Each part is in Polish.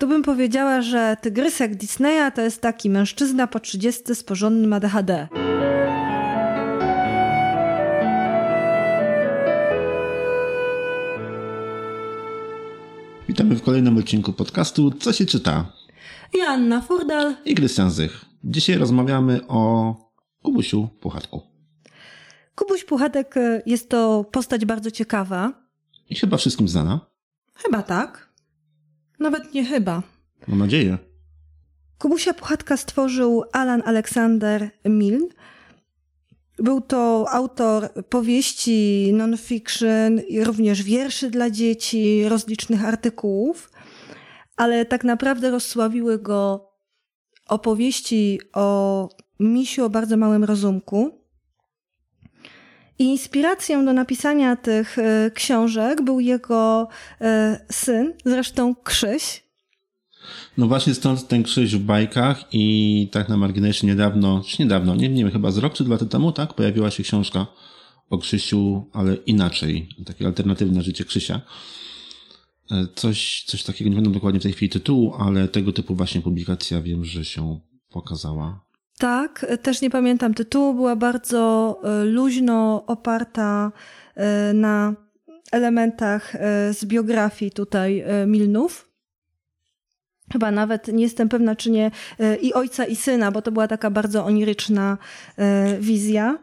Tu bym powiedziała, że tygrysek Disneya to jest taki mężczyzna po 30 z porządnym ADHD. Witamy w kolejnym odcinku podcastu Co się czyta? Joanna Furdal i Krystian Zych. Dzisiaj rozmawiamy o Kubusiu Puchatku. Kubuś Puchatek e, jest to postać bardzo ciekawa. I chyba wszystkim znana. Chyba tak. Nawet nie chyba. Mam nadzieję. Kubusia Puchatka stworzył Alan Alexander Milne. Był to autor powieści non-fiction i również wierszy dla dzieci, rozlicznych artykułów, ale tak naprawdę rozsławiły go opowieści o misiu o bardzo małym rozumku. Inspiracją do napisania tych e, książek był jego e, syn, zresztą Krzyś, no właśnie stąd ten krzyż w bajkach i tak na marginesie niedawno, czy niedawno, nie, nie wiem, chyba z rok czy dwa lata temu, tak, pojawiła się książka o Krzysiu, ale inaczej, takie alternatywne życie Krzysia. E, coś, coś takiego, nie pamiętam dokładnie w tej chwili tytułu, ale tego typu właśnie publikacja wiem, że się pokazała. Tak, też nie pamiętam tytułu, była bardzo e, luźno oparta e, na elementach z biografii tutaj Milnów. Chyba nawet nie jestem pewna, czy nie e, i ojca, i syna, bo to była taka bardzo oniryczna e, wizja.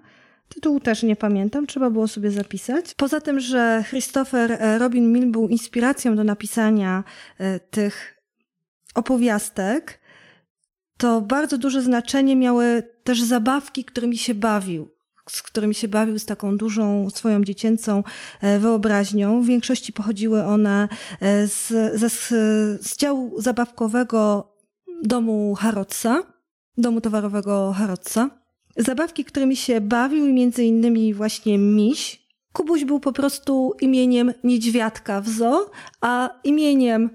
Tytułu też nie pamiętam, trzeba było sobie zapisać. Poza tym, że Christopher e, Robin Mill był inspiracją do napisania tych opowiastek, to bardzo duże znaczenie miały też zabawki, którymi się bawił z którymi się bawił z taką dużą swoją dziecięcą e, wyobraźnią. W większości pochodziły one e, z, z, z działu zabawkowego domu Harrodsa, domu towarowego Harrodsa. Zabawki, którymi się bawił między innymi właśnie miś. Kubuś był po prostu imieniem niedźwiadka w zoo, a imieniem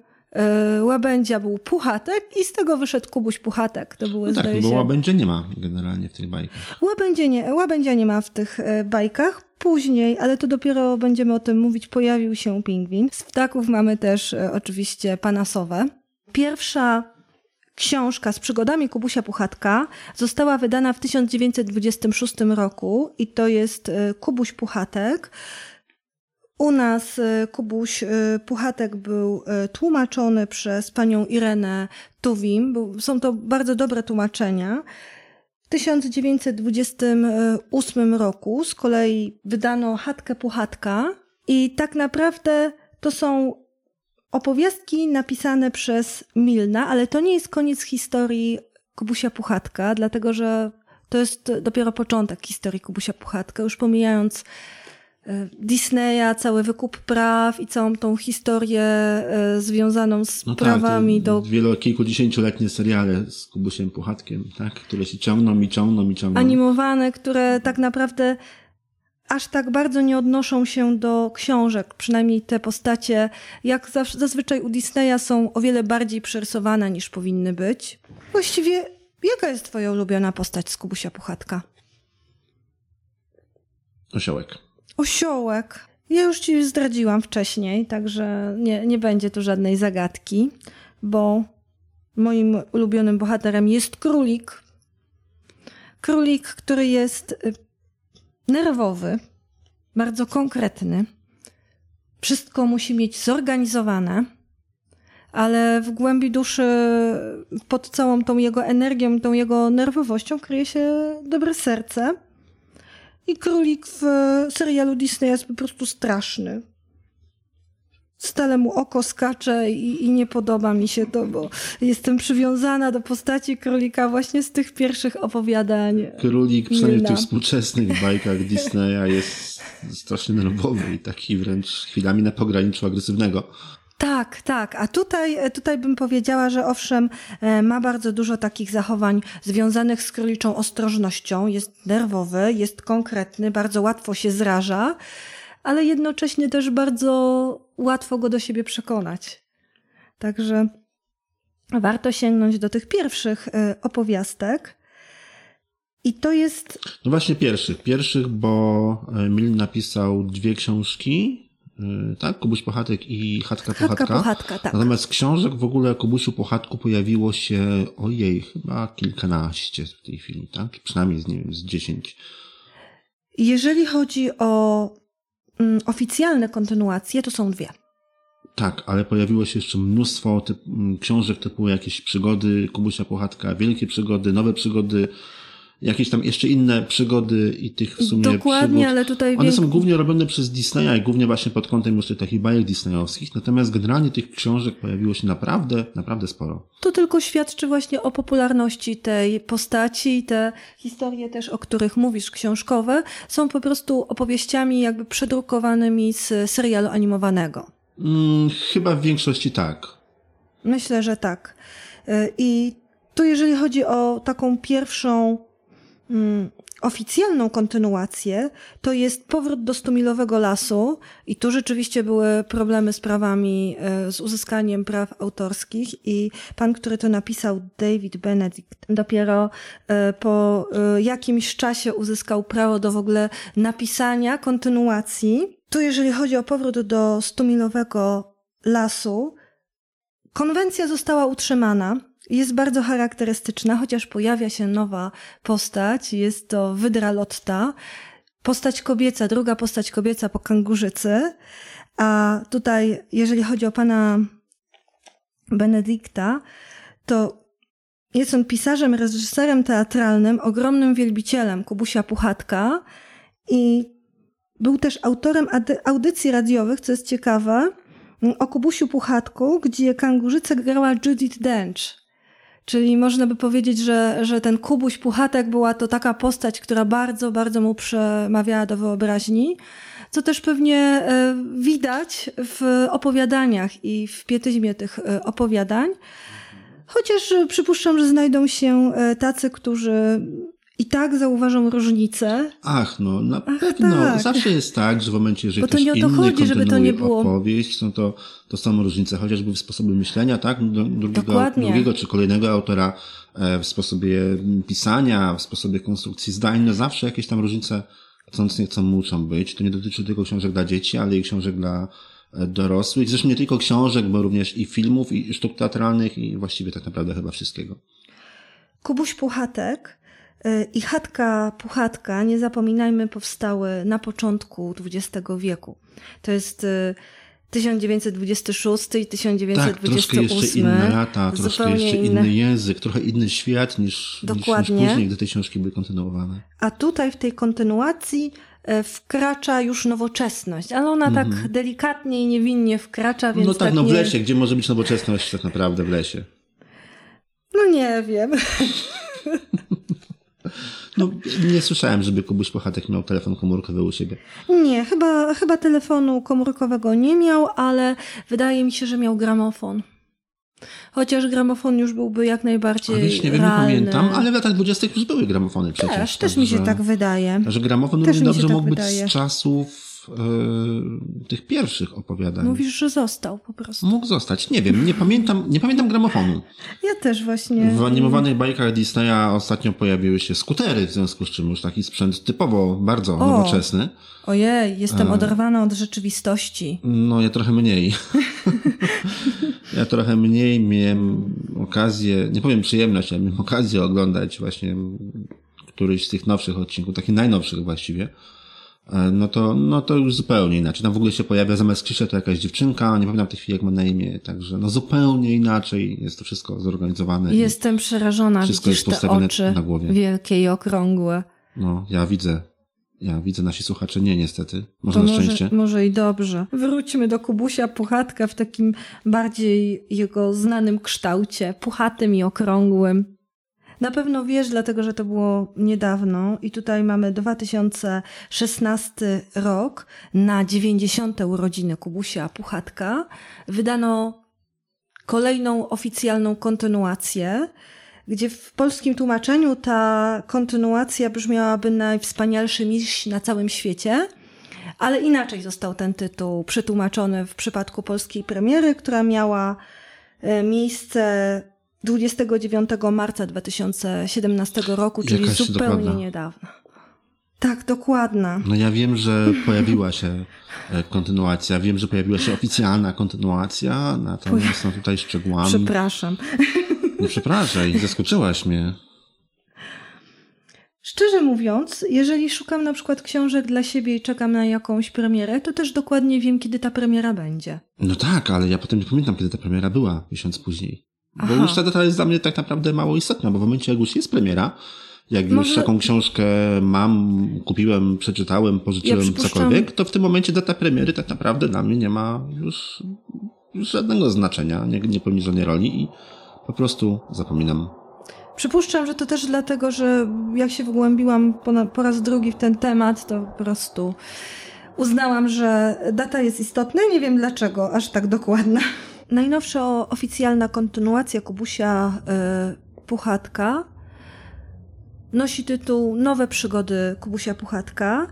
łabędzia był Puchatek i z tego wyszedł Kubuś Puchatek. To były, no tak, zdaje bo się... łabędzie nie ma generalnie w tych bajkach. Łabędzie nie, łabędzia nie ma w tych e, bajkach. Później, ale to dopiero będziemy o tym mówić, pojawił się pingwin. Z ptaków mamy też e, oczywiście panasowe. Pierwsza książka z przygodami Kubusia Puchatka została wydana w 1926 roku i to jest Kubuś Puchatek. U nas y, Kubuś y, Puchatek był y, tłumaczony przez panią Irenę Tuwim. Są to bardzo dobre tłumaczenia. W 1928 roku z kolei wydano Chatkę Puchatka i tak naprawdę to są opowiastki napisane przez Milna, ale to nie jest koniec historii Kubusia Puchatka, dlatego że to jest dopiero początek historii Kubusia Puchatka, już pomijając Disneya, cały wykup praw i całą tą historię e, związaną z no tak, prawami tak, do... Wielo, kilkudziesięcioletnie seriale z Kubusiem Puchatkiem, tak? Które się ciągną i ciągną i ciągną. Animowane, które tak naprawdę aż tak bardzo nie odnoszą się do książek, przynajmniej te postacie, jak zazwyczaj u Disneya są o wiele bardziej przerysowane niż powinny być. Właściwie, jaka jest twoja ulubiona postać z Kubusia Puchatka? Osiołek. Osiołek. Ja już ci zdradziłam wcześniej, także nie, nie będzie tu żadnej zagadki, bo moim ulubionym bohaterem jest królik. Królik, który jest y, nerwowy, bardzo konkretny. Wszystko musi mieć zorganizowane, ale w głębi duszy, pod całą tą jego energią, tą jego nerwowością kryje się dobre serce i królik w e, serialu Disney jest po prostu straszny. Stale mu oko skacze i, i, nie podoba mi się to, bo jestem przywiązana do postaci królika właśnie z tych pierwszych opowiadań. Królik, przynajmniej w tych współczesnych bajkach Disneya, jest strasznie nerwowy i taki wręcz chwilami na pograniczu agresywnego. Tak, tak. A tutaj, e, tutaj bym powiedziała, że owszem, e, ma bardzo dużo takich zachowań związanych z króliczą ostrożnością. Jest nerwowy, jest konkretny, bardzo łatwo się zraża, ale jednocześnie też bardzo łatwo go do siebie przekonać. Także warto sięgnąć do tych pierwszych e, opowiastek. I to jest. No właśnie pierwszych. Pierwszych, bo Mil napisał dwie książki tak? Kubuś Puchatek i Chatka Chatka Puchatka. Puchatka, tak. Natomiast książek w ogóle Kubusiu Puchatku pojawiło się, ojej, chyba kilkanaście w tej chwili, tak? Przynajmniej z, nie wiem, z dziesięć. Jeżeli chodzi o mm, oficjalne kontynuacje, to są dwie. Tak, ale pojawiło się jeszcze mnóstwo typ, m, książek typu jakieś przygody Kubusia Puchatka, wielkie przygody, nowe przygody, jakieś tam jeszcze inne przygody i tych w sumie Dokładnie, przygód. ale tutaj One wiek- są głównie robione przez Disneya i głównie właśnie pod kątem już takich bajek disneyowskich, natomiast generalnie tych książek pojawiło się naprawdę, naprawdę sporo. To tylko świadczy właśnie o popularności tej postaci i te historie też, o których mówisz, książkowe, są po prostu opowieściami jakby przedrukowanymi z serialu animowanego. Mm, chyba w większości tak. Myślę, że tak. Y, I tu jeżeli chodzi o taką pierwszą mm, oficjalną kontynuację, to jest powrót do stumilowego lasu i tu rzeczywiście były problemy z prawami, y, z uzyskaniem praw autorskich i pan, który to napisał, David Benedict, dopiero y, po y, jakimś czasie uzyskał prawo do w ogóle napisania kontynuacji. Tu jeżeli chodzi o powrót do stumilowego lasu, Konwencja została utrzymana. Jest bardzo charakterystyczna, chociaż pojawia się nowa postać. Jest to Wydra Lotta. Postać kobieca, druga postać kobieca po kangurzycy. A tutaj, jeżeli chodzi o pana Benedykta, to jest on pisarzem, reżyserem teatralnym, ogromnym wielbicielem Kubusia Puchatka i był też autorem audycji radiowych, co jest ciekawe, o Kubusiu Puchatku, gdzie kangurzycę grała Judith Dench. Czyli można by powiedzieć, że, że ten Kubuś Puchatek była to taka postać, która bardzo, bardzo mu przemawiała do wyobraźni, co też pewnie e, widać w opowiadaniach i w pietyzmie tych e, opowiadań. Chociaż przypuszczam, że znajdą się e, tacy, którzy i tak zauważą różnicę. Ach, no na Ach, pewno. tak. Zawsze jest tak, że w momencie, jeżeli Bo to ktoś nie o to inny chodzi, żeby to nie było- opowieść, no to, to są różnice, chociażby w sposobie myślenia, tak? Do, drugiego, drugiego czy kolejnego autora e, w sposobie pisania, w sposobie konstrukcji zdań, no zawsze jakieś tam różnice chcąc nie chcą muszą być. To nie dotyczy tylko książek dla dzieci, ale i książek dla e, dorosłych. Zresztą nie tylko książek, bo również i filmów, i sztuk teatralnych, i właściwie tak naprawdę chyba wszystkiego. Kubuś Puchatek i Chatka Puchatka, nie zapominajmy, powstały na początku XX wieku. To jest y, 1926 i Tak, 1928. troszkę jeszcze inne lata, troszkę jeszcze inne. inny język, trochę inny świat niż, niż, niż Dokładnie. później, gdy te książki były kontynuowane. A tutaj w tej kontynuacji e, wkracza już nowoczesność, ale ona tak delikatnie i niewinnie wkracza, więc no tak, tak no w nie... lesie, gdzie może być nowoczesność tak naprawdę w lesie? No nie wiem. No, nie słyszałem, żeby Kubuś Puchatek miał telefon komórkowy u siebie. Nie, chyba, chyba telefonu komórkowego nie miał, ale wydaje mi się, że miał gramofon. Chociaż gramofon już byłby jak najbardziej Ale już nie wiem, nie realny. pamiętam, ale w latach dwudziestych już były gramofony przecież. Też, też mi się także- tak wydaje. Że gramofon Też równie dobrze tak mógł być wydaje. z czasów e, tych pierwszych opowiadań. Mówisz, że został po prostu. Mógł zostać. Nie wiem, nie pamiętam, nie pamiętam gramofonu. Ja też właśnie. W animowanych bajkach Disneya ostatnio pojawiły się skutery, w związku z czym już taki sprzęt typowo bardzo O. nowoczesny. Ojej, jestem A. oderwana od rzeczywistości. No, ja trochę mniej. ja trochę mniej miałem okazję, nie powiem przyjemność, ale miałem okazję oglądać właśnie któryś z tych nowszych odcinków, takich najnowszych właściwie. E, No to, no to już zupełnie inaczej. Tam w ogóle się pojawia zamiast Krzysia to jakaś dziewczynka, nie pamiętam w tej chwili jak ma na imię, także no zupełnie inaczej jest to wszystko zorganizowane. Jestem przerażona, Wszystko widzisz jest te postawione oczy na głowie. wielkie i okrągłe. No, ja widzę. Ja widzę, nasi słuchacze nie niestety. Może To na może, szczęście. może i dobrze. Wróćmy do Kubusia Puchatka w takim bardziej jego znanym kształcie, puchatym i okrągłym. Na pewno wiesz, dlatego że to było niedawno i tutaj mamy 2016 rok na 90. urodziny Kubusia Puchatka. Wydano kolejną oficjalną kontynuację, gdzie w polskim tłumaczeniu ta kontynuacja brzmiałaby najwspanialszy miś na całym świecie, ale inaczej został ten tytuł przetłumaczony w przypadku polskiej premiery, która miała e, miejsce 29 marca 2017 roku, czyli Jakaś zupełnie dokładna. niedawno. Tak, dokładna. No ja wiem, że pojawiła się e, kontynuacja, wiem, że pojawiła się oficjalna kontynuacja, natomiast no tutaj szczegółami... Przepraszam. Nie przepraszaj, zaskoczyłaś mnie. Szczerze mówiąc, jeżeli szukam na przykład książek dla siebie i czekam na jakąś premierę, to też dokładnie wiem, kiedy ta premiera będzie. No tak, ale ja potem nie pamiętam, kiedy ta premiera była, miesiąc później. Bo Aha. już ta data jest dla mnie tak naprawdę mało istotna, bo w momencie, jak już jest premiera, jak już Może- taką książkę mam, kupiłem, przeczytałem, pożyczyłem, przypuszczam- cokolwiek, to w tym momencie data premiery tak naprawdę dla mnie nie ma już, już żadnego znaczenia, nie, nie pełni żadnej roli i po prostu zapominam. Przypuszczam, że to też dlatego, że jak się wgłębiłam po, na- po raz drugi w ten temat, to po prostu uznałam, że data jest istotna. Nie wiem dlaczego, aż tak dokładna. Najnowsza oficjalna kontynuacja Kubusia y, Puchatka nosi tytuł Nowe przygody Kubusia Puchatka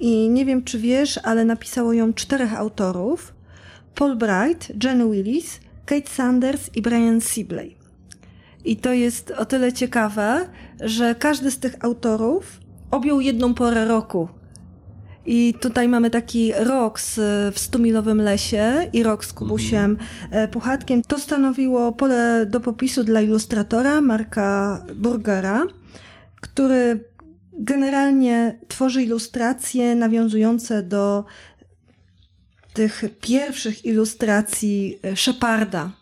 i nie wiem czy wiesz, ale napisało ją czterech autorów. Paul Bright, Jen Willis, Kate Sanders i Brian Sibley. I to jest o tyle ciekawe, że każdy z tych autorów objął jedną porę roku. I tutaj mamy taki rok z, w Stumilowym Lesie i rok z Kubusiem e, Puchatkiem. To stanowiło pole do popisu dla ilustratora Marka Burgera, który generalnie tworzy ilustracje nawiązujące do tych pierwszych ilustracji Sheparda.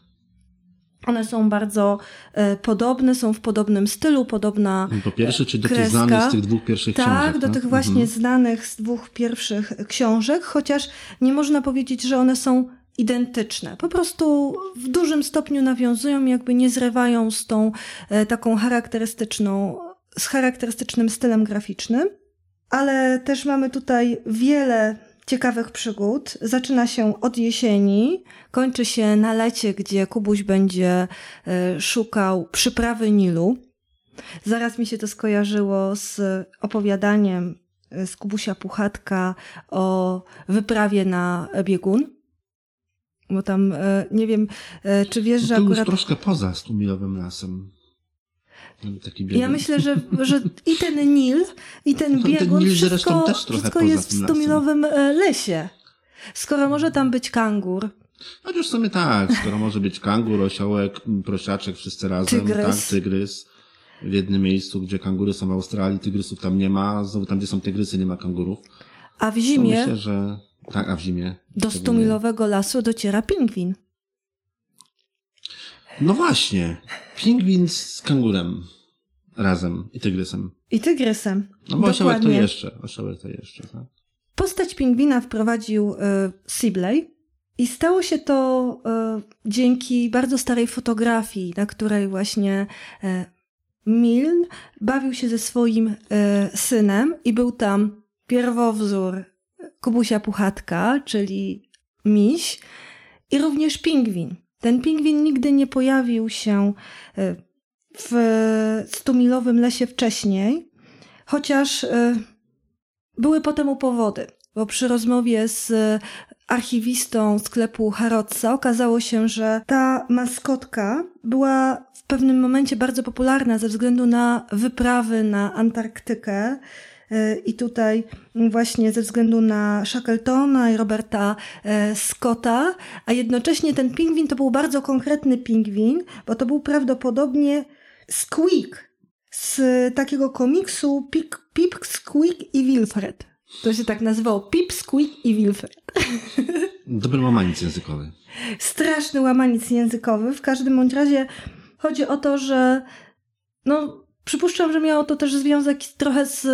One są bardzo e, podobne, są w podobnym stylu, podobna Po pierwsze, czy do tych kreska. znanych z tych dwóch pierwszych tak, książek? do no? tych właśnie Mhm. znanych z dwóch pierwszych książek, chociaż nie można powiedzieć, że one są identyczne. Po prostu w dużym stopniu nawiązują, jakby nie zrywają z tą e, taką charakterystyczną, z charakterystycznym stylem graficznym. Ale też mamy tutaj wiele ciekawych przygód. Zaczyna się od jesieni, kończy się na lecie, gdzie Kubuś będzie e, szukał przyprawy Nilu. Zaraz mi się to skojarzyło z opowiadaniem e, z Kubusia Puchatka o wyprawie na biegun. Bo tam, e, nie wiem, czy wiesz, że No to już akurat... troszkę poza stumilowym lasem. Taki biegun. Ja myślę, że, że i ten Nil, i ten No, ten biegun, Nil zresztą wszystko, też trochę wszystko jest w stumilowym e, lesie. Skoro może tam być kangur, Chociaż w sumie tak, skoro może być kangur, osiołek, prosiaczek, wszyscy razem, Tygrys. tak, tygrys. W jednym miejscu, gdzie kangury są w Australii, tygrysów tam nie ma, znowu tam, gdzie są tygrysy, nie ma kangurów. a w To zimie myślę, że tak, a w zimie. do stumilowego lasu dociera pingwin. No właśnie, pingwin z kangurem razem i tygrysem. I tygrysem. No bo osiołek to jeszcze, osiołek to jeszcze, tak? Postać pingwina wprowadził e, Sibley i stało się to e, dzięki bardzo starej fotografii, na której właśnie e, Milne bawił się ze swoim e, synem i był tam pierwowzór Kubusia Puchatka, czyli miś i również pingwin. Ten pingwin nigdy nie pojawił się e, w stumilowym lesie wcześniej, chociaż e, były po temu powody, bo przy rozmowie z archiwistą sklepu Harrodsa okazało się, że ta maskotka była w pewnym momencie bardzo popularna ze względu na wyprawy na Antarktykę. Y, I tutaj właśnie ze względu na Shackletona i Roberta e, Scotta, a jednocześnie ten pingwin to był bardzo konkretny pingwin, bo to był prawdopodobnie Squeak z takiego komiksu Pip, Pip Squeak i Wilfred. To się tak nazywało Pip, Squeak i Wilfred. Dobry łamaniec językowy. Straszny łamaniec językowy. W każdym bądź razie chodzi o to, że no, przypuszczam, że miało to też związek trochę z,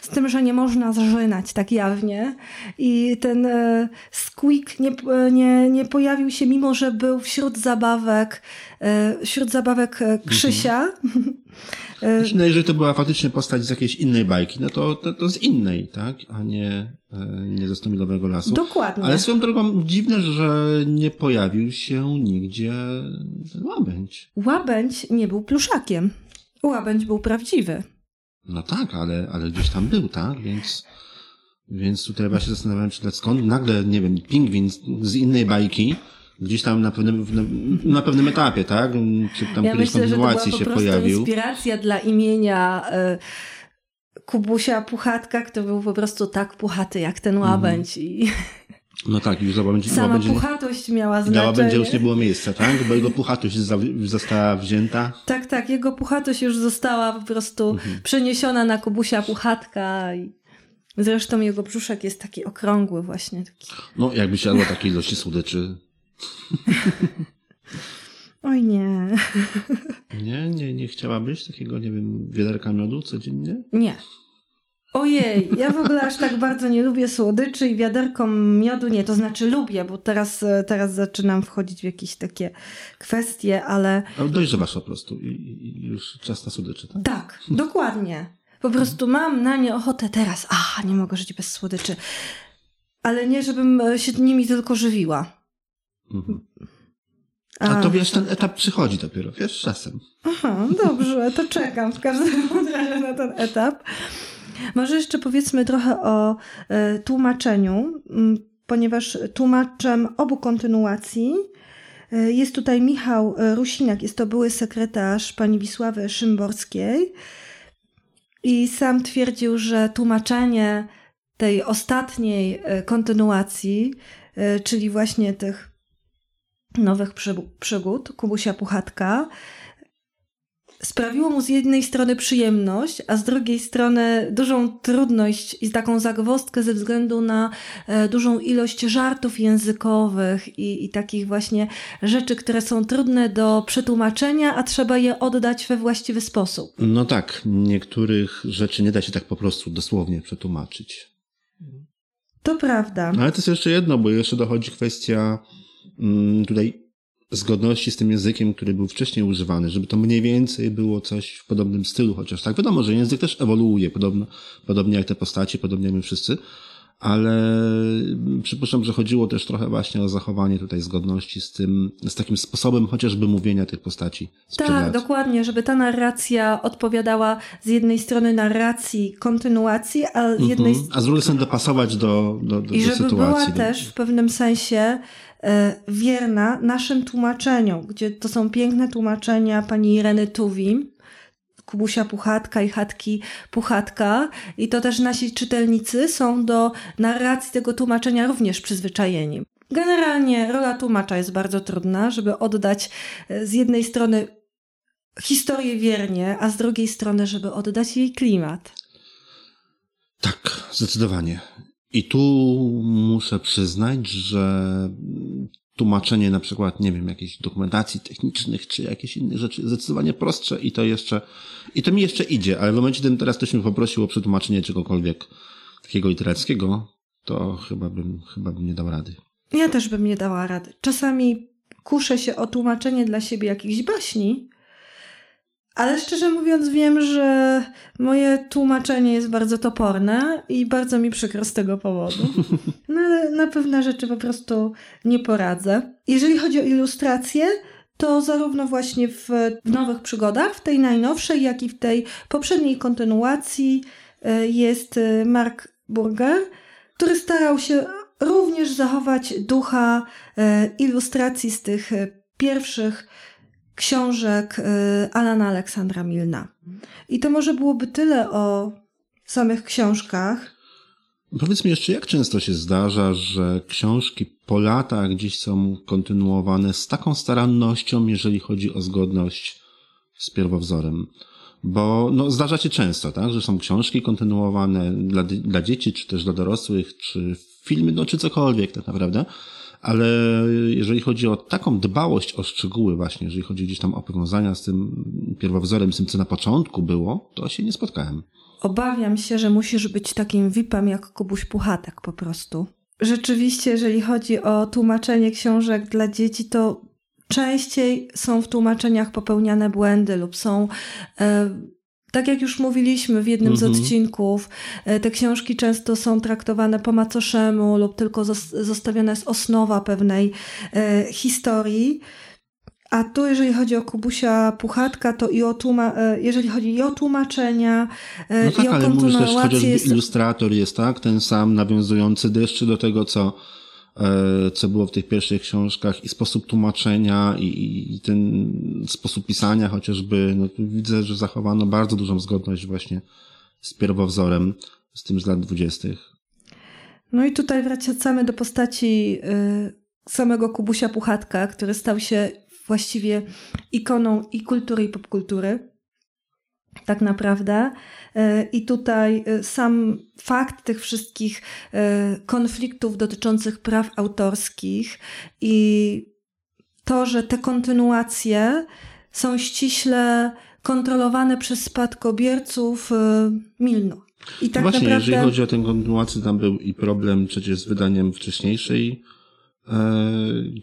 z tym, że nie można zżynać tak jawnie. I ten e, squeak nie, nie, nie pojawił się, mimo że był wśród zabawek, e, wśród zabawek e, Krzysia. E, No, jeżeli to była faktycznie postać z jakiejś innej bajki, no to, to, to z innej, tak? A nie, e, nie ze Stomilowego Lasu. Dokładnie. Ale swoją drogą dziwne, że nie pojawił się nigdzie łabędź. Łabędź nie był pluszakiem. Łabędź był prawdziwy. No tak, ale, ale gdzieś tam był, tak? Więc, więc tutaj ja się zastanawiałem, czy skąd nagle, nie wiem, pingwin z, innej bajki, gdzieś tam na pewnym, na, pewnym etapie, tak? Czy tam Ja kiedyś myślę, że to była po się pojawił. inspiracja dla imienia e, Kubusia Puchatka, który był po prostu tak puchaty jak ten łabędź i No tak, już łabędzi, sama łabędzi, puchatość miała dla łabędzia znaczenie. już nie było miejsca, tak? Bo jego puchatość za- została wzięta. Tak, tak, jego puchatość już została po prostu Mhm. przeniesiona na Kubusia Puchatka i zresztą jego brzuszek jest taki okrągły właśnie. Taki. No, jakby się jadło takiej ilości słodyczy. Oj nie, Nie, nie, nie chciałabyś takiego, nie wiem, wiaderka miodu codziennie? nie. Ojej, ja w ogóle aż tak bardzo nie lubię słodyczy i wiaderko miodu nie, to znaczy lubię, bo teraz, teraz zaczynam wchodzić w jakieś takie kwestie, ale Ale dojrzewasz po prostu i, i już czas na słodycze, tak? Tak, dokładnie. Po prostu mam na nie ochotę teraz. A, nie mogę żyć bez słodyczy. Ale nie, żebym e, się nimi tylko żywiła. Mhm. A to wiesz, ten etap przychodzi dopiero, wiesz, czasem. Aha, dobrze, to czekam w każdym razie na ten etap. Może jeszcze powiedzmy trochę o e, tłumaczeniu, ponieważ tłumaczem obu kontynuacji e, jest tutaj Michał e, Rusinak, jest to były sekretarz pani Wisławy Szymborskiej. I sam twierdził, że tłumaczenie tej ostatniej kontynuacji, czyli właśnie tych nowych przyg- przygód Kubusia Puchatka, sprawiło mu z jednej strony przyjemność, a z drugiej strony dużą trudność i taką zagwozdkę ze względu na e, dużą ilość żartów językowych i, i takich właśnie rzeczy, które są trudne do przetłumaczenia, a trzeba je oddać we właściwy sposób. No tak, niektórych rzeczy nie da się tak po prostu dosłownie przetłumaczyć. To prawda. No ale to jest jeszcze jedno, bo jeszcze dochodzi kwestia mm, tutaj zgodności z tym językiem, który był wcześniej używany, żeby to mniej więcej było coś w podobnym stylu, chociaż tak wiadomo, że język też ewoluuje, podobno, podobnie jak te postacie, podobnie jak my wszyscy, ale przypuszczam, że chodziło też trochę właśnie o zachowanie tutaj zgodności z tym, z takim sposobem chociażby mówienia tych postaci. Tak, dokładnie, żeby ta narracja odpowiadała z jednej strony narracji kontynuacji, a z jednej Mhm. A z drugiej strony dopasować do, do, do, I do żeby sytuacji. była do- też w pewnym sensie wierna naszym tłumaczeniom, gdzie to są piękne tłumaczenia pani Ireny Tuwim, Kubusia Puchatka i Chatki Puchatka i to też nasi czytelnicy są do narracji tego tłumaczenia również przyzwyczajeni. Generalnie rola tłumacza jest bardzo trudna, żeby oddać e, z jednej strony historię wiernie, a z drugiej strony, żeby oddać jej klimat. Tak, zdecydowanie. I tu muszę przyznać, że tłumaczenie na przykład, nie wiem, jakiejś dokumentacji technicznych, czy jakieś inne rzeczy zdecydowanie prostsze i to jeszcze, i to mi jeszcze idzie, ale w momencie, gdybym teraz ktoś mnie poprosił o przetłumaczenie czegokolwiek takiego literackiego, to chyba bym, chyba bym nie dał rady. Ja też bym nie dała rady. Czasami kuszę się o tłumaczenie dla siebie jakichś baśni, ale szczerze mówiąc wiem, że moje tłumaczenie jest bardzo toporne i bardzo mi przykro z tego powodu. No ale na pewne rzeczy po prostu nie poradzę. Jeżeli chodzi o ilustracje, to zarówno właśnie w nowych przygodach, w tej najnowszej, jak i w tej poprzedniej kontynuacji e, jest e, Mark Burger, który starał się również zachować ducha e, ilustracji z tych pierwszych książek e, Alana Aleksandra Milna. I to może byłoby tyle o samych książkach. Powiedz mi jeszcze, jak często się zdarza, że książki po latach gdzieś są kontynuowane z taką starannością, jeżeli chodzi o zgodność z pierwowzorem? Bo no, zdarza się często, tak, że są książki kontynuowane dla, dla dzieci, czy też dla dorosłych, czy filmy, no czy cokolwiek tak naprawdę. Ale jeżeli chodzi o taką dbałość o szczegóły właśnie, jeżeli chodzi gdzieś tam o powiązania z tym pierwowzorem, z tym, co na początku było, to się nie spotkałem. Obawiam się, że musisz być takim VIP-em jak Kubuś Puchatek po prostu. Rzeczywiście, jeżeli chodzi o tłumaczenie książek dla dzieci, to częściej są w tłumaczeniach popełniane błędy lub są. E, tak jak już mówiliśmy w jednym Mhm. z odcinków, e, te książki często są traktowane po macoszemu lub tylko zos- zostawiona jest osnowa pewnej e, historii. A tu, jeżeli chodzi o Kubusia Puchatka, to i o tłuma- e, jeżeli chodzi i o tłumaczenia, No tak, i o ale mówisz też kontynuację chociażby jest... ilustrator jest, tak? Ten sam nawiązujący jeszcze do tego, co, co było w tych pierwszych książkach i sposób tłumaczenia i, i ten sposób pisania chociażby, no widzę, że zachowano bardzo dużą zgodność właśnie z pierwowzorem, z tym z lat dwudziestych. No i tutaj wracamy do postaci y, samego Kubusia Puchatka, który stał się właściwie ikoną i kultury, i popkultury. Tak naprawdę. Y, I tutaj y, sam fakt tych wszystkich konfliktów dotyczących praw autorskich i to, że te kontynuacje są ściśle kontrolowane przez spadkobierców Milno. I tak Właśnie, naprawdę... jeżeli chodzi o tę kontynuację, tam był i problem przecież z wydaniem wcześniejszej e,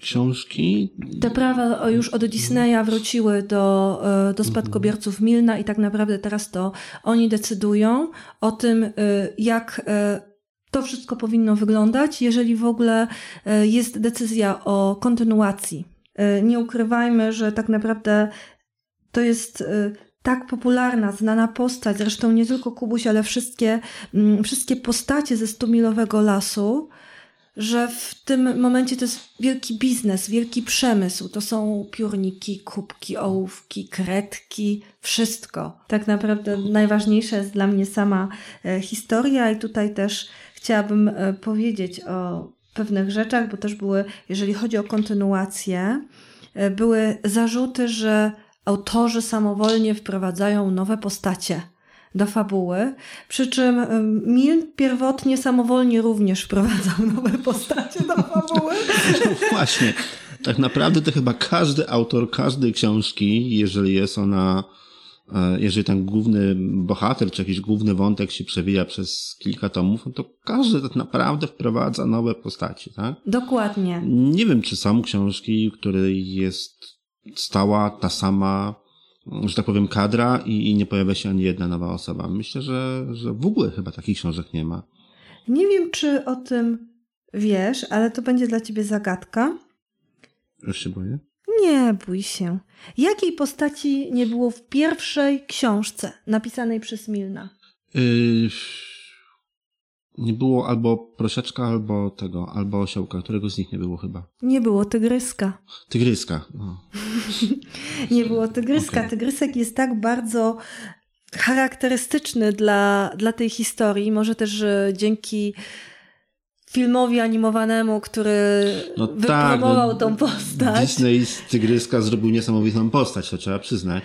książki. Te prawa już od Disneya wróciły do, e, do spadkobierców Milna i tak naprawdę teraz to oni decydują o tym, e, jak e, to wszystko powinno wyglądać, jeżeli w ogóle jest decyzja o kontynuacji. Nie ukrywajmy, że tak naprawdę to jest tak popularna, znana postać, zresztą nie tylko Kubuś, ale wszystkie, mm, wszystkie postacie ze Stumilowego Lasu, że w tym momencie to jest wielki biznes, wielki przemysł. To są piórniki, kubki, ołówki, kredki, wszystko. Tak naprawdę najważniejsza jest dla mnie sama e, historia i tutaj też chciałabym e, powiedzieć o pewnych rzeczach, bo też były, jeżeli chodzi o kontynuację, e, były zarzuty, że autorzy samowolnie wprowadzają nowe postacie do fabuły, przy czym Milne pierwotnie samowolnie również wprowadzał nowe postacie do fabuły. No właśnie. Tak naprawdę to chyba każdy autor każdej książki, jeżeli jest ona, e, jeżeli ten główny bohater, czy jakiś główny wątek się przewija przez kilka tomów, no to każdy tak naprawdę wprowadza nowe postacie, tak? Dokładnie. Nie wiem, czy są książki, w której jest stała ta sama, że tak powiem, kadra i, i nie pojawia się ani jedna nowa osoba. Myślę, że, że w ogóle chyba takich książek nie ma. Nie wiem, czy o tym wiesz, ale to będzie dla ciebie zagadka. Już się boję? Nie bój się. Jakiej postaci nie było w pierwszej książce napisanej przez Milna? Yy, nie było albo prosiaczka, albo tego, albo osiołka. Którego z nich nie było chyba? Nie było tygryska. Tygryska. No. nie było tygryska. Okay. Tygrysek jest tak bardzo charakterystyczny dla, dla tej historii. Może też dzięki filmowi animowanemu, który no wypromował tak, no, tą postać. Disney z Tygryska zrobił niesamowitą postać, to trzeba przyznać.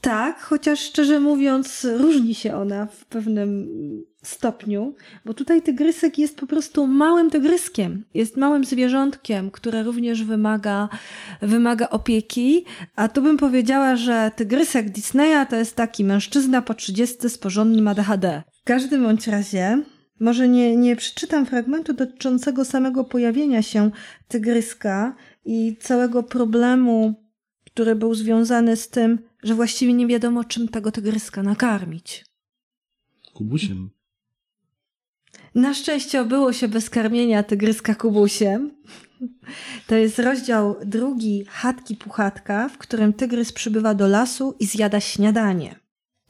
Tak, chociaż szczerze mówiąc, różni się ona w pewnym stopniu, bo tutaj tygrysek jest po prostu małym tygryskiem, jest małym zwierzątkiem, które również wymaga, wymaga opieki, a tu bym powiedziała, że tygrysek Disneya to jest taki mężczyzna po 30 z porządnym ADHD. W każdym bądź razie, może nie, nie przeczytam fragmentu dotyczącego samego pojawienia się tygryska i całego problemu, który był związany z tym, że właściwie nie wiadomo, czym tego tygryska nakarmić. Kubusiem. Na szczęście obyło się bez karmienia tygryska kubusiem. To jest rozdział drugi Chatki Puchatka, w którym tygrys przybywa do lasu i zjada śniadanie.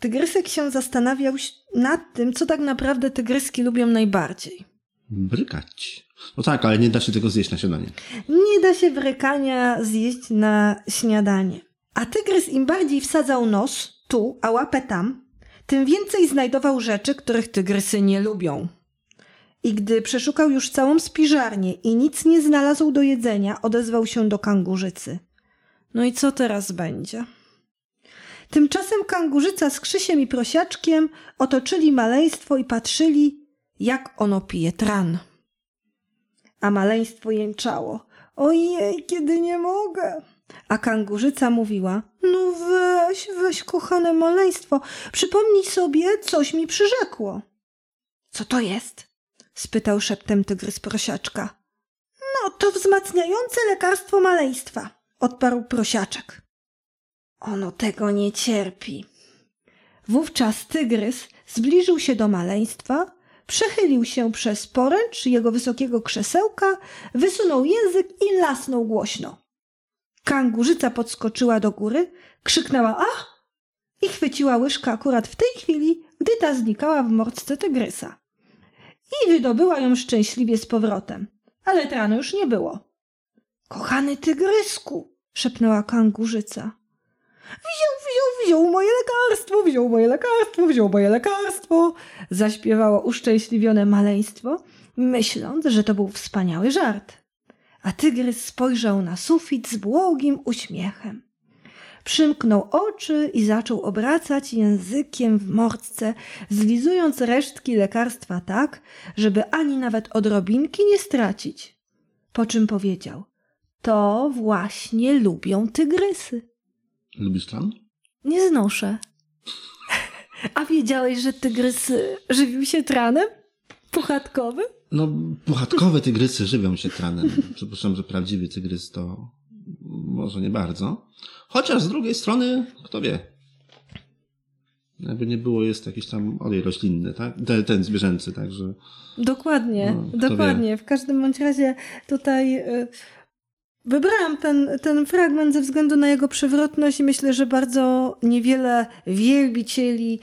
Tygrysek się zastanawiał nad tym, co tak naprawdę tygryski lubią najbardziej. Brykać. No tak, ale nie da się tego zjeść na śniadanie. Nie da się brykania zjeść na śniadanie. A tygrys im bardziej wsadzał nos tu, a łapę tam, tym więcej znajdował rzeczy, których tygrysy nie lubią. I gdy przeszukał już całą spiżarnię i nic nie znalazł do jedzenia, odezwał się do kangurzycy. No i co teraz będzie? Tymczasem kangurzyca z Krzysiem i prosiaczkiem otoczyli maleństwo i patrzyli, jak ono pije tran. A maleństwo jęczało. Ojej, kiedy nie mogę. A kangurzyca mówiła: No weź, weź, kochane maleństwo, przypomnij sobie, coś mi przyrzekło. Co to jest? spytał szeptem tygrys prosiaczka. No, to wzmacniające lekarstwo maleństwa, odparł prosiaczek. Ono tego nie cierpi. Wówczas tygrys zbliżył się do maleństwa, przechylił się przez poręcz jego wysokiego krzesełka, wysunął język i lasnął głośno. Kangurzyca podskoczyła do góry, krzyknęła ach i chwyciła łyżkę akurat w tej chwili, gdy ta znikała w mordce tygrysa. I wydobyła ją szczęśliwie z powrotem, ale tranu już nie było. Kochany tygrysku, szepnęła kangurzyca. Wziął, wziął, wziął moje lekarstwo, wziął moje lekarstwo, wziął moje lekarstwo, zaśpiewało uszczęśliwione maleństwo, myśląc, że to był wspaniały żart. A tygrys spojrzał na sufit z błogim uśmiechem. Przymknął oczy i zaczął obracać językiem w mordce, zlizując resztki lekarstwa tak, żeby ani nawet odrobinki nie stracić. Po czym powiedział: To właśnie lubią tygrysy. Lubisz tran? Nie znoszę. A wiedziałeś, że tygrys żywił się tranem? Puchatkowy? No, puchatkowe tygrysy żywią się tranem. Przypuszczam, że prawdziwy tygrys to może nie bardzo. Chociaż z drugiej strony, kto wie. Jakby nie było, jest jakiś tam olej roślinny, tak? Ten, ten zwierzęcy, także. Dokładnie, No, dokładnie. W każdym bądź razie tutaj y, wybrałam ten, ten fragment ze względu na jego przewrotność i myślę, że bardzo niewiele wielbicieli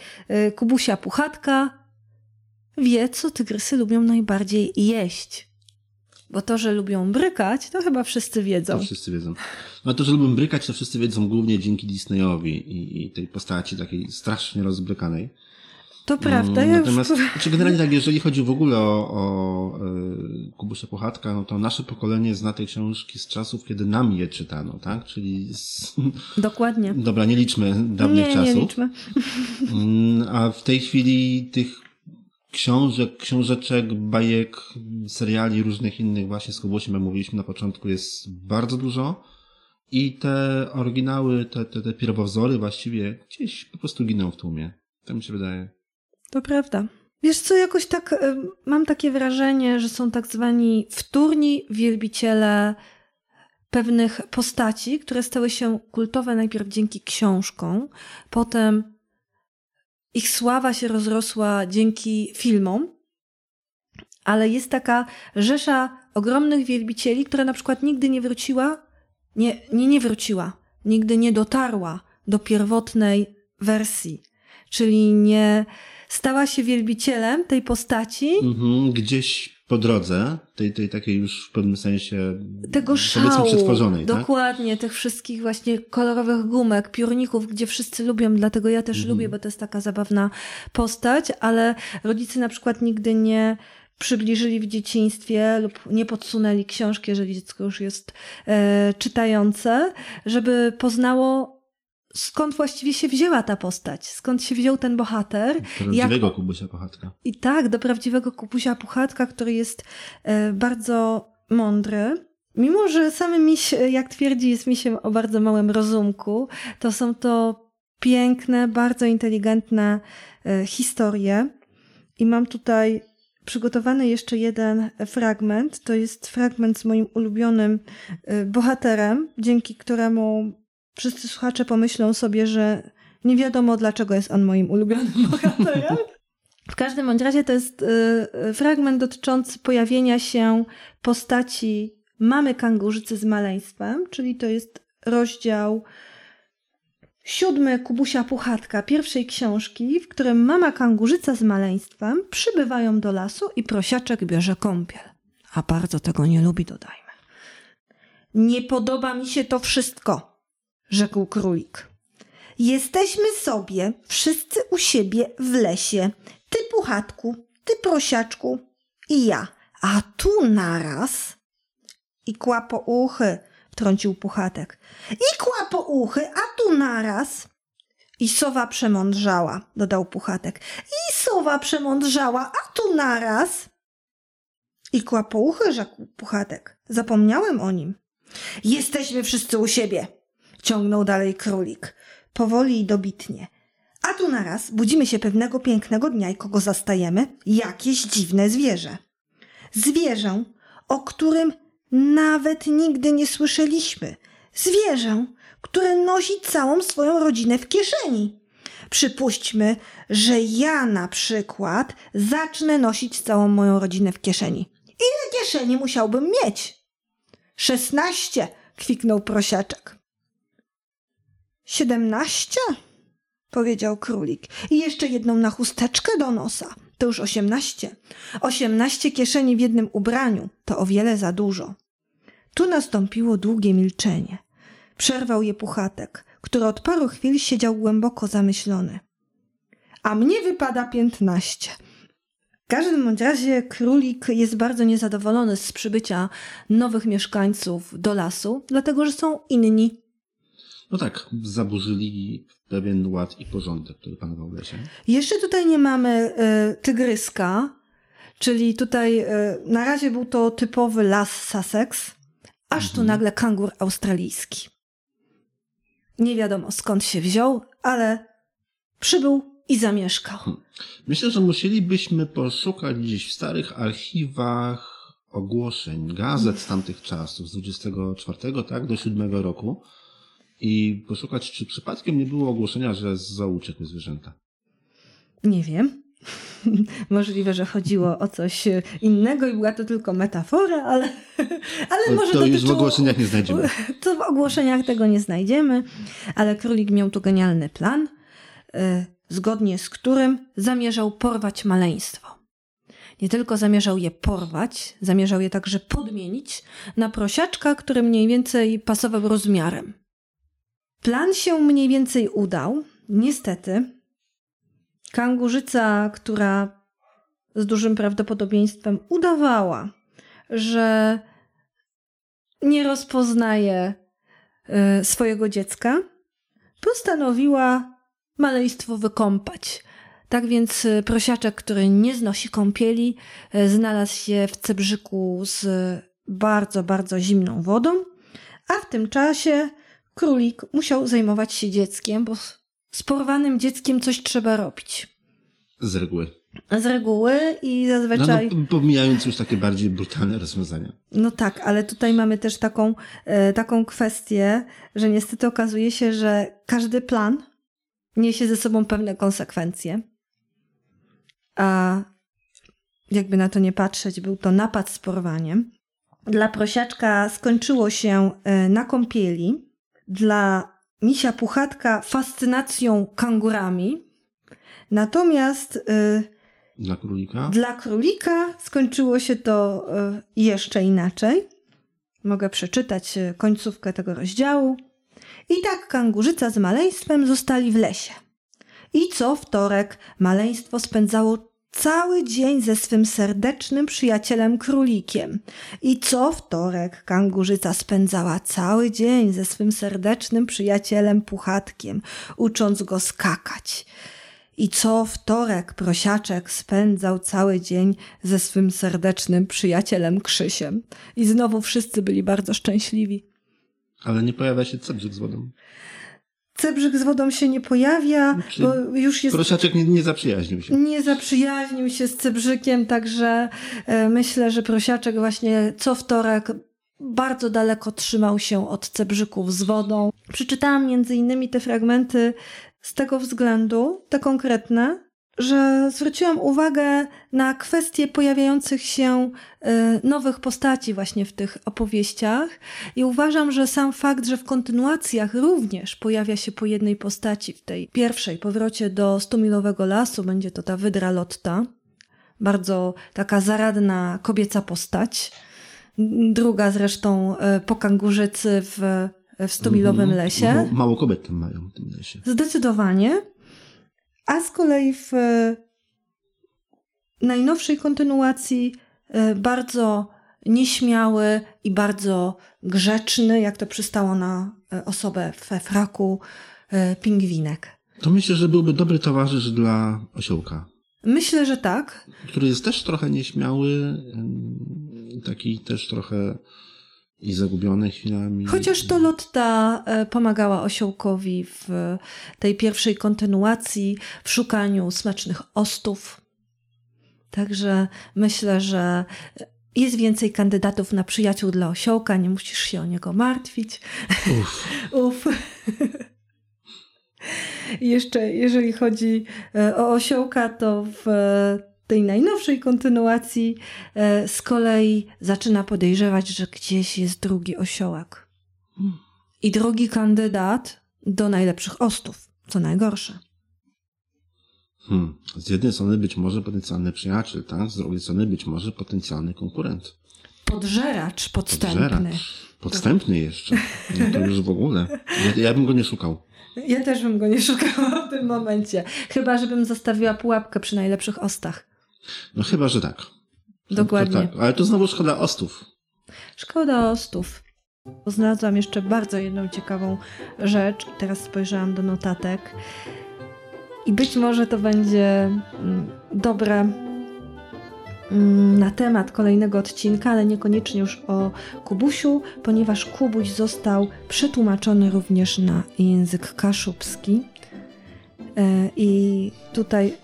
y, Kubusia Puchatka wie, co tygrysy lubią najbardziej jeść. Bo to, że lubią brykać, to chyba wszyscy wiedzą. To wszyscy wiedzą. No to, że lubię brykać, to wszyscy wiedzą głównie dzięki Disneyowi i, i tej postaci takiej strasznie rozbrykanej. To prawda. Mm, Ja Natomiast, już... znaczy generalnie tak, jeżeli chodzi w ogóle o, o y, Kubusia Puchatka, no to nasze pokolenie zna te książki z czasów, kiedy nam je czytano, tak? Czyli z... Dokładnie. Dobra, nie liczmy dawnych nie, czasów. nie liczmy. Mm, A w tej chwili tych książek, książeczek, bajek, seriali, różnych innych właśnie z Kubusiem, jak mówiliśmy na początku, jest bardzo dużo. I te oryginały, te, te, te pierwowzory właściwie gdzieś po prostu giną w tłumie. Tak mi się wydaje. To prawda. Wiesz co, jakoś tak y, mam takie wrażenie, że są tak zwani wtórni wielbiciele pewnych postaci, które stały się kultowe najpierw dzięki książkom, potem ich sława się rozrosła dzięki filmom, ale jest taka rzesza ogromnych wielbicieli, która na przykład nigdy nie wróciła, nie, nie, nie wróciła, nigdy nie dotarła do pierwotnej wersji, czyli nie stała się wielbicielem tej postaci, Mhm, gdzieś po drodze, tej, tej takiej już w pewnym sensie tego szału, przetworzonej, tak? dokładnie, tych wszystkich właśnie kolorowych gumek, piórników, gdzie wszyscy lubią, dlatego ja też Mhm. lubię, bo to jest taka zabawna postać, ale rodzice na przykład nigdy nie przybliżyli w dzieciństwie lub nie podsunęli książki, jeżeli dziecko już jest e, czytające, żeby poznało skąd właściwie się wzięła ta postać, skąd się wziął ten bohater. Prawdziwego Kubusia Puchatka. I tak, do prawdziwego kupusia Puchatka, który jest e, bardzo mądry. Mimo, że samy miś, e, jak twierdzi, jest misiem o bardzo małym rozumku, to są to piękne, bardzo inteligentne e, historie. I mam tutaj przygotowany jeszcze jeden fragment. To jest fragment z moim ulubionym bohaterem, dzięki któremu wszyscy słuchacze pomyślą sobie, że nie wiadomo dlaczego jest on moim ulubionym bohaterem. W każdym bądź razie to jest y, y, fragment dotyczący pojawienia się postaci mamy kangurzycy z maleństwem, czyli to jest rozdział siódmy Kubusia Puchatka, pierwszej książki, w którym mama kangurzyca z maleństwem przybywają do lasu i prosiaczek bierze kąpiel. A bardzo tego nie lubi, dodajmy. Nie podoba mi się to wszystko, rzekł królik. Jesteśmy sobie wszyscy u siebie w lesie. Ty puchatku, ty prosiaczku i ja. A tu naraz... I kłapo uchy, wtrącił puchatek. I kłapo uchy, a tu naraz... I sowa przemądrzała, dodał puchatek. I sowa przemądrzała, a tu naraz... I kłapouchy, rzekł puchatek. Zapomniałem o nim. Jesteśmy wszyscy u siebie, ciągnął dalej królik powoli i dobitnie. A tu naraz budzimy się pewnego pięknego dnia i kogo zastajemy? Jakieś dziwne zwierzę. Zwierzę, o którym nawet nigdy nie słyszeliśmy. Zwierzę, które nosi całą swoją rodzinę w kieszeni. Przypuśćmy, że ja na przykład zacznę nosić całą moją rodzinę w kieszeni. Ile kieszeni musiałbym mieć? Szesnaście, kwiknął prosiaczek. Siedemnaście? powiedział królik. I jeszcze jedną na chusteczkę do nosa. To już osiemnaście. Osiemnaście kieszeni w jednym ubraniu. To o wiele za dużo. Tu nastąpiło długie milczenie. Przerwał je puchatek, który od paru chwil siedział głęboko zamyślony. A mnie wypada piętnaście. W każdym razie królik jest bardzo niezadowolony z przybycia nowych mieszkańców do lasu, dlatego że są inni. No tak, zaburzyli pewien ład i porządek, który panował w lesie. Jeszcze tutaj nie mamy y, tygryska, czyli tutaj y, na razie był to typowy las Sussex, aż mhm. tu nagle kangur australijski. Nie wiadomo skąd się wziął, ale przybył i zamieszkał. Hmm. Myślę, że musielibyśmy poszukać gdzieś w starych archiwach ogłoszeń gazet z tamtych czasów, z 24 tak, do 7 roku i poszukać, czy przypadkiem nie było ogłoszenia, że z zoo uciekły zwierzęta. Nie wiem. Możliwe, że chodziło o coś innego i była to tylko metafora, ale, ale może to dotyczyło... już w ogłoszeniach nie znajdziemy. To w ogłoszeniach tego nie znajdziemy, ale królik miał tu genialny plan, y, zgodnie z którym zamierzał porwać maleństwo. Nie tylko zamierzał je porwać, zamierzał je także podmienić na prosiaczka, który mniej więcej pasował rozmiarem. Plan się mniej więcej udał. Niestety, kangurzyca, która z dużym prawdopodobieństwem udawała, że nie rozpoznaje y, swojego dziecka, postanowiła maleństwo wykąpać. Tak więc y, prosiaczek, który nie znosi kąpieli, y, znalazł się w cebrzyku z bardzo, bardzo zimną wodą, a w tym czasie królik musiał zajmować się dzieckiem, bo z porwanym dzieckiem coś trzeba robić. Z reguły. Z reguły i zazwyczaj. No, no, pomijając już takie bardziej brutalne rozwiązania. No tak, ale tutaj mamy też taką, e, taką kwestię, że niestety okazuje się, że każdy plan niesie ze sobą pewne konsekwencje. A jakby na to nie patrzeć, był to napad z porwaniem. Dla prosiaczka skończyło się e, na kąpieli. Dla misia puchatka fascynacją kangurami. Natomiast e, dla królika? Dla królika skończyło się to e, jeszcze inaczej. Mogę przeczytać końcówkę tego rozdziału. I tak kangurzyca z maleństwem zostali w lesie. I co wtorek maleństwo spędzało cały dzień ze swym serdecznym przyjacielem królikiem. I co wtorek kangurzyca spędzała cały dzień ze swym serdecznym przyjacielem puchatkiem, ucząc go skakać. I co wtorek prosiaczek spędzał cały dzień ze swym serdecznym przyjacielem Krzysiem. I znowu wszyscy byli bardzo szczęśliwi. Ale nie pojawia się cebrzyk z wodą. Cebrzyk z wodą się nie pojawia, Czyli bo już jest... Prosiaczek nie, nie zaprzyjaźnił się. Nie zaprzyjaźnił się z Cebrzykiem, także e, myślę, że Prosiaczek właśnie co wtorek bardzo daleko trzymał się od Cebrzyków z wodą. Przeczytałam między innymi te fragmenty z tego względu, te konkretne, że zwróciłam uwagę na kwestie pojawiających się y, nowych postaci właśnie w tych opowieściach i uważam, że sam fakt, że w kontynuacjach również pojawia się po jednej postaci w tej pierwszej powrocie do Stumilowego Lasu, będzie to ta Wydra Lotta, bardzo taka zaradna kobieca postać. Druga zresztą y, po kangurzycy w, w Stumilowym mhm. Lesie. Mało, mało kobiet tam mają w tym lesie. Zdecydowanie. A z kolei w e, najnowszej kontynuacji e, bardzo nieśmiały i bardzo grzeczny, jak to przystało na e, osobę we fraku, pingwinek. To myślę, że byłby dobry towarzysz dla osiołka. Myślę, że tak. Który jest też trochę nieśmiały, taki też trochę i zagubione chwilami. Chociaż to Lotta e, pomagała osiołkowi w tej pierwszej kontynuacji, w szukaniu smacznych ostów. Także myślę, że jest więcej kandydatów na przyjaciół dla osiołka, nie musisz się o niego martwić. Uf. Uf. Jeszcze jeżeli chodzi e, o osiołka, to w tej najnowszej kontynuacji e, z kolei zaczyna podejrzewać, że gdzieś jest drugi osiołek. I drugi kandydat do najlepszych ostów, co najgorsze. Hmm. Z jednej strony być może potencjalny przyjaciel, tak? Z drugiej strony być może potencjalny konkurent. Podżeracz podstępny. Podżeracz. Podstępny jeszcze. No to już w ogóle. Ja, ja bym go nie szukał. Ja też bym go nie szukała w tym momencie. Chyba, żebym zostawiła pułapkę przy najlepszych ostach. No chyba, że tak. Dokładnie. To tak. Ale to znowu szkoda ostów. Szkoda ostów. Znalazłam jeszcze bardzo jedną ciekawą rzecz. Teraz spojrzałam do notatek. I być może to będzie mm, dobre mm, na temat kolejnego odcinka, ale niekoniecznie już o Kubusiu, ponieważ Kubuś został przetłumaczony również na język kaszubski. E, I tutaj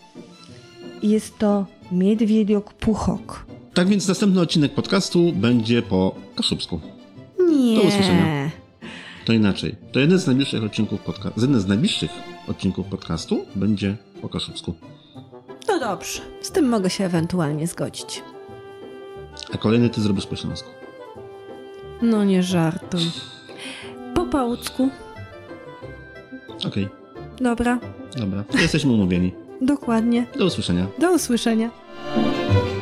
jest to Miedwiedziok Puchok. Tak więc następny odcinek podcastu będzie po kaszubsku. Nie. Do usłyszenia. To inaczej. To jeden z najbliższych odcinków podcastu. Jeden z najbliższych odcinków podcastu będzie po kaszubsku. No dobrze. Z tym mogę się ewentualnie zgodzić. A kolejny ty zrobisz po śląsku. No nie żartuj. Po pałucku. Okej, Dobra. dobra. To jesteśmy umówieni. Dokładnie. Do usłyszenia. Do usłyszenia. Música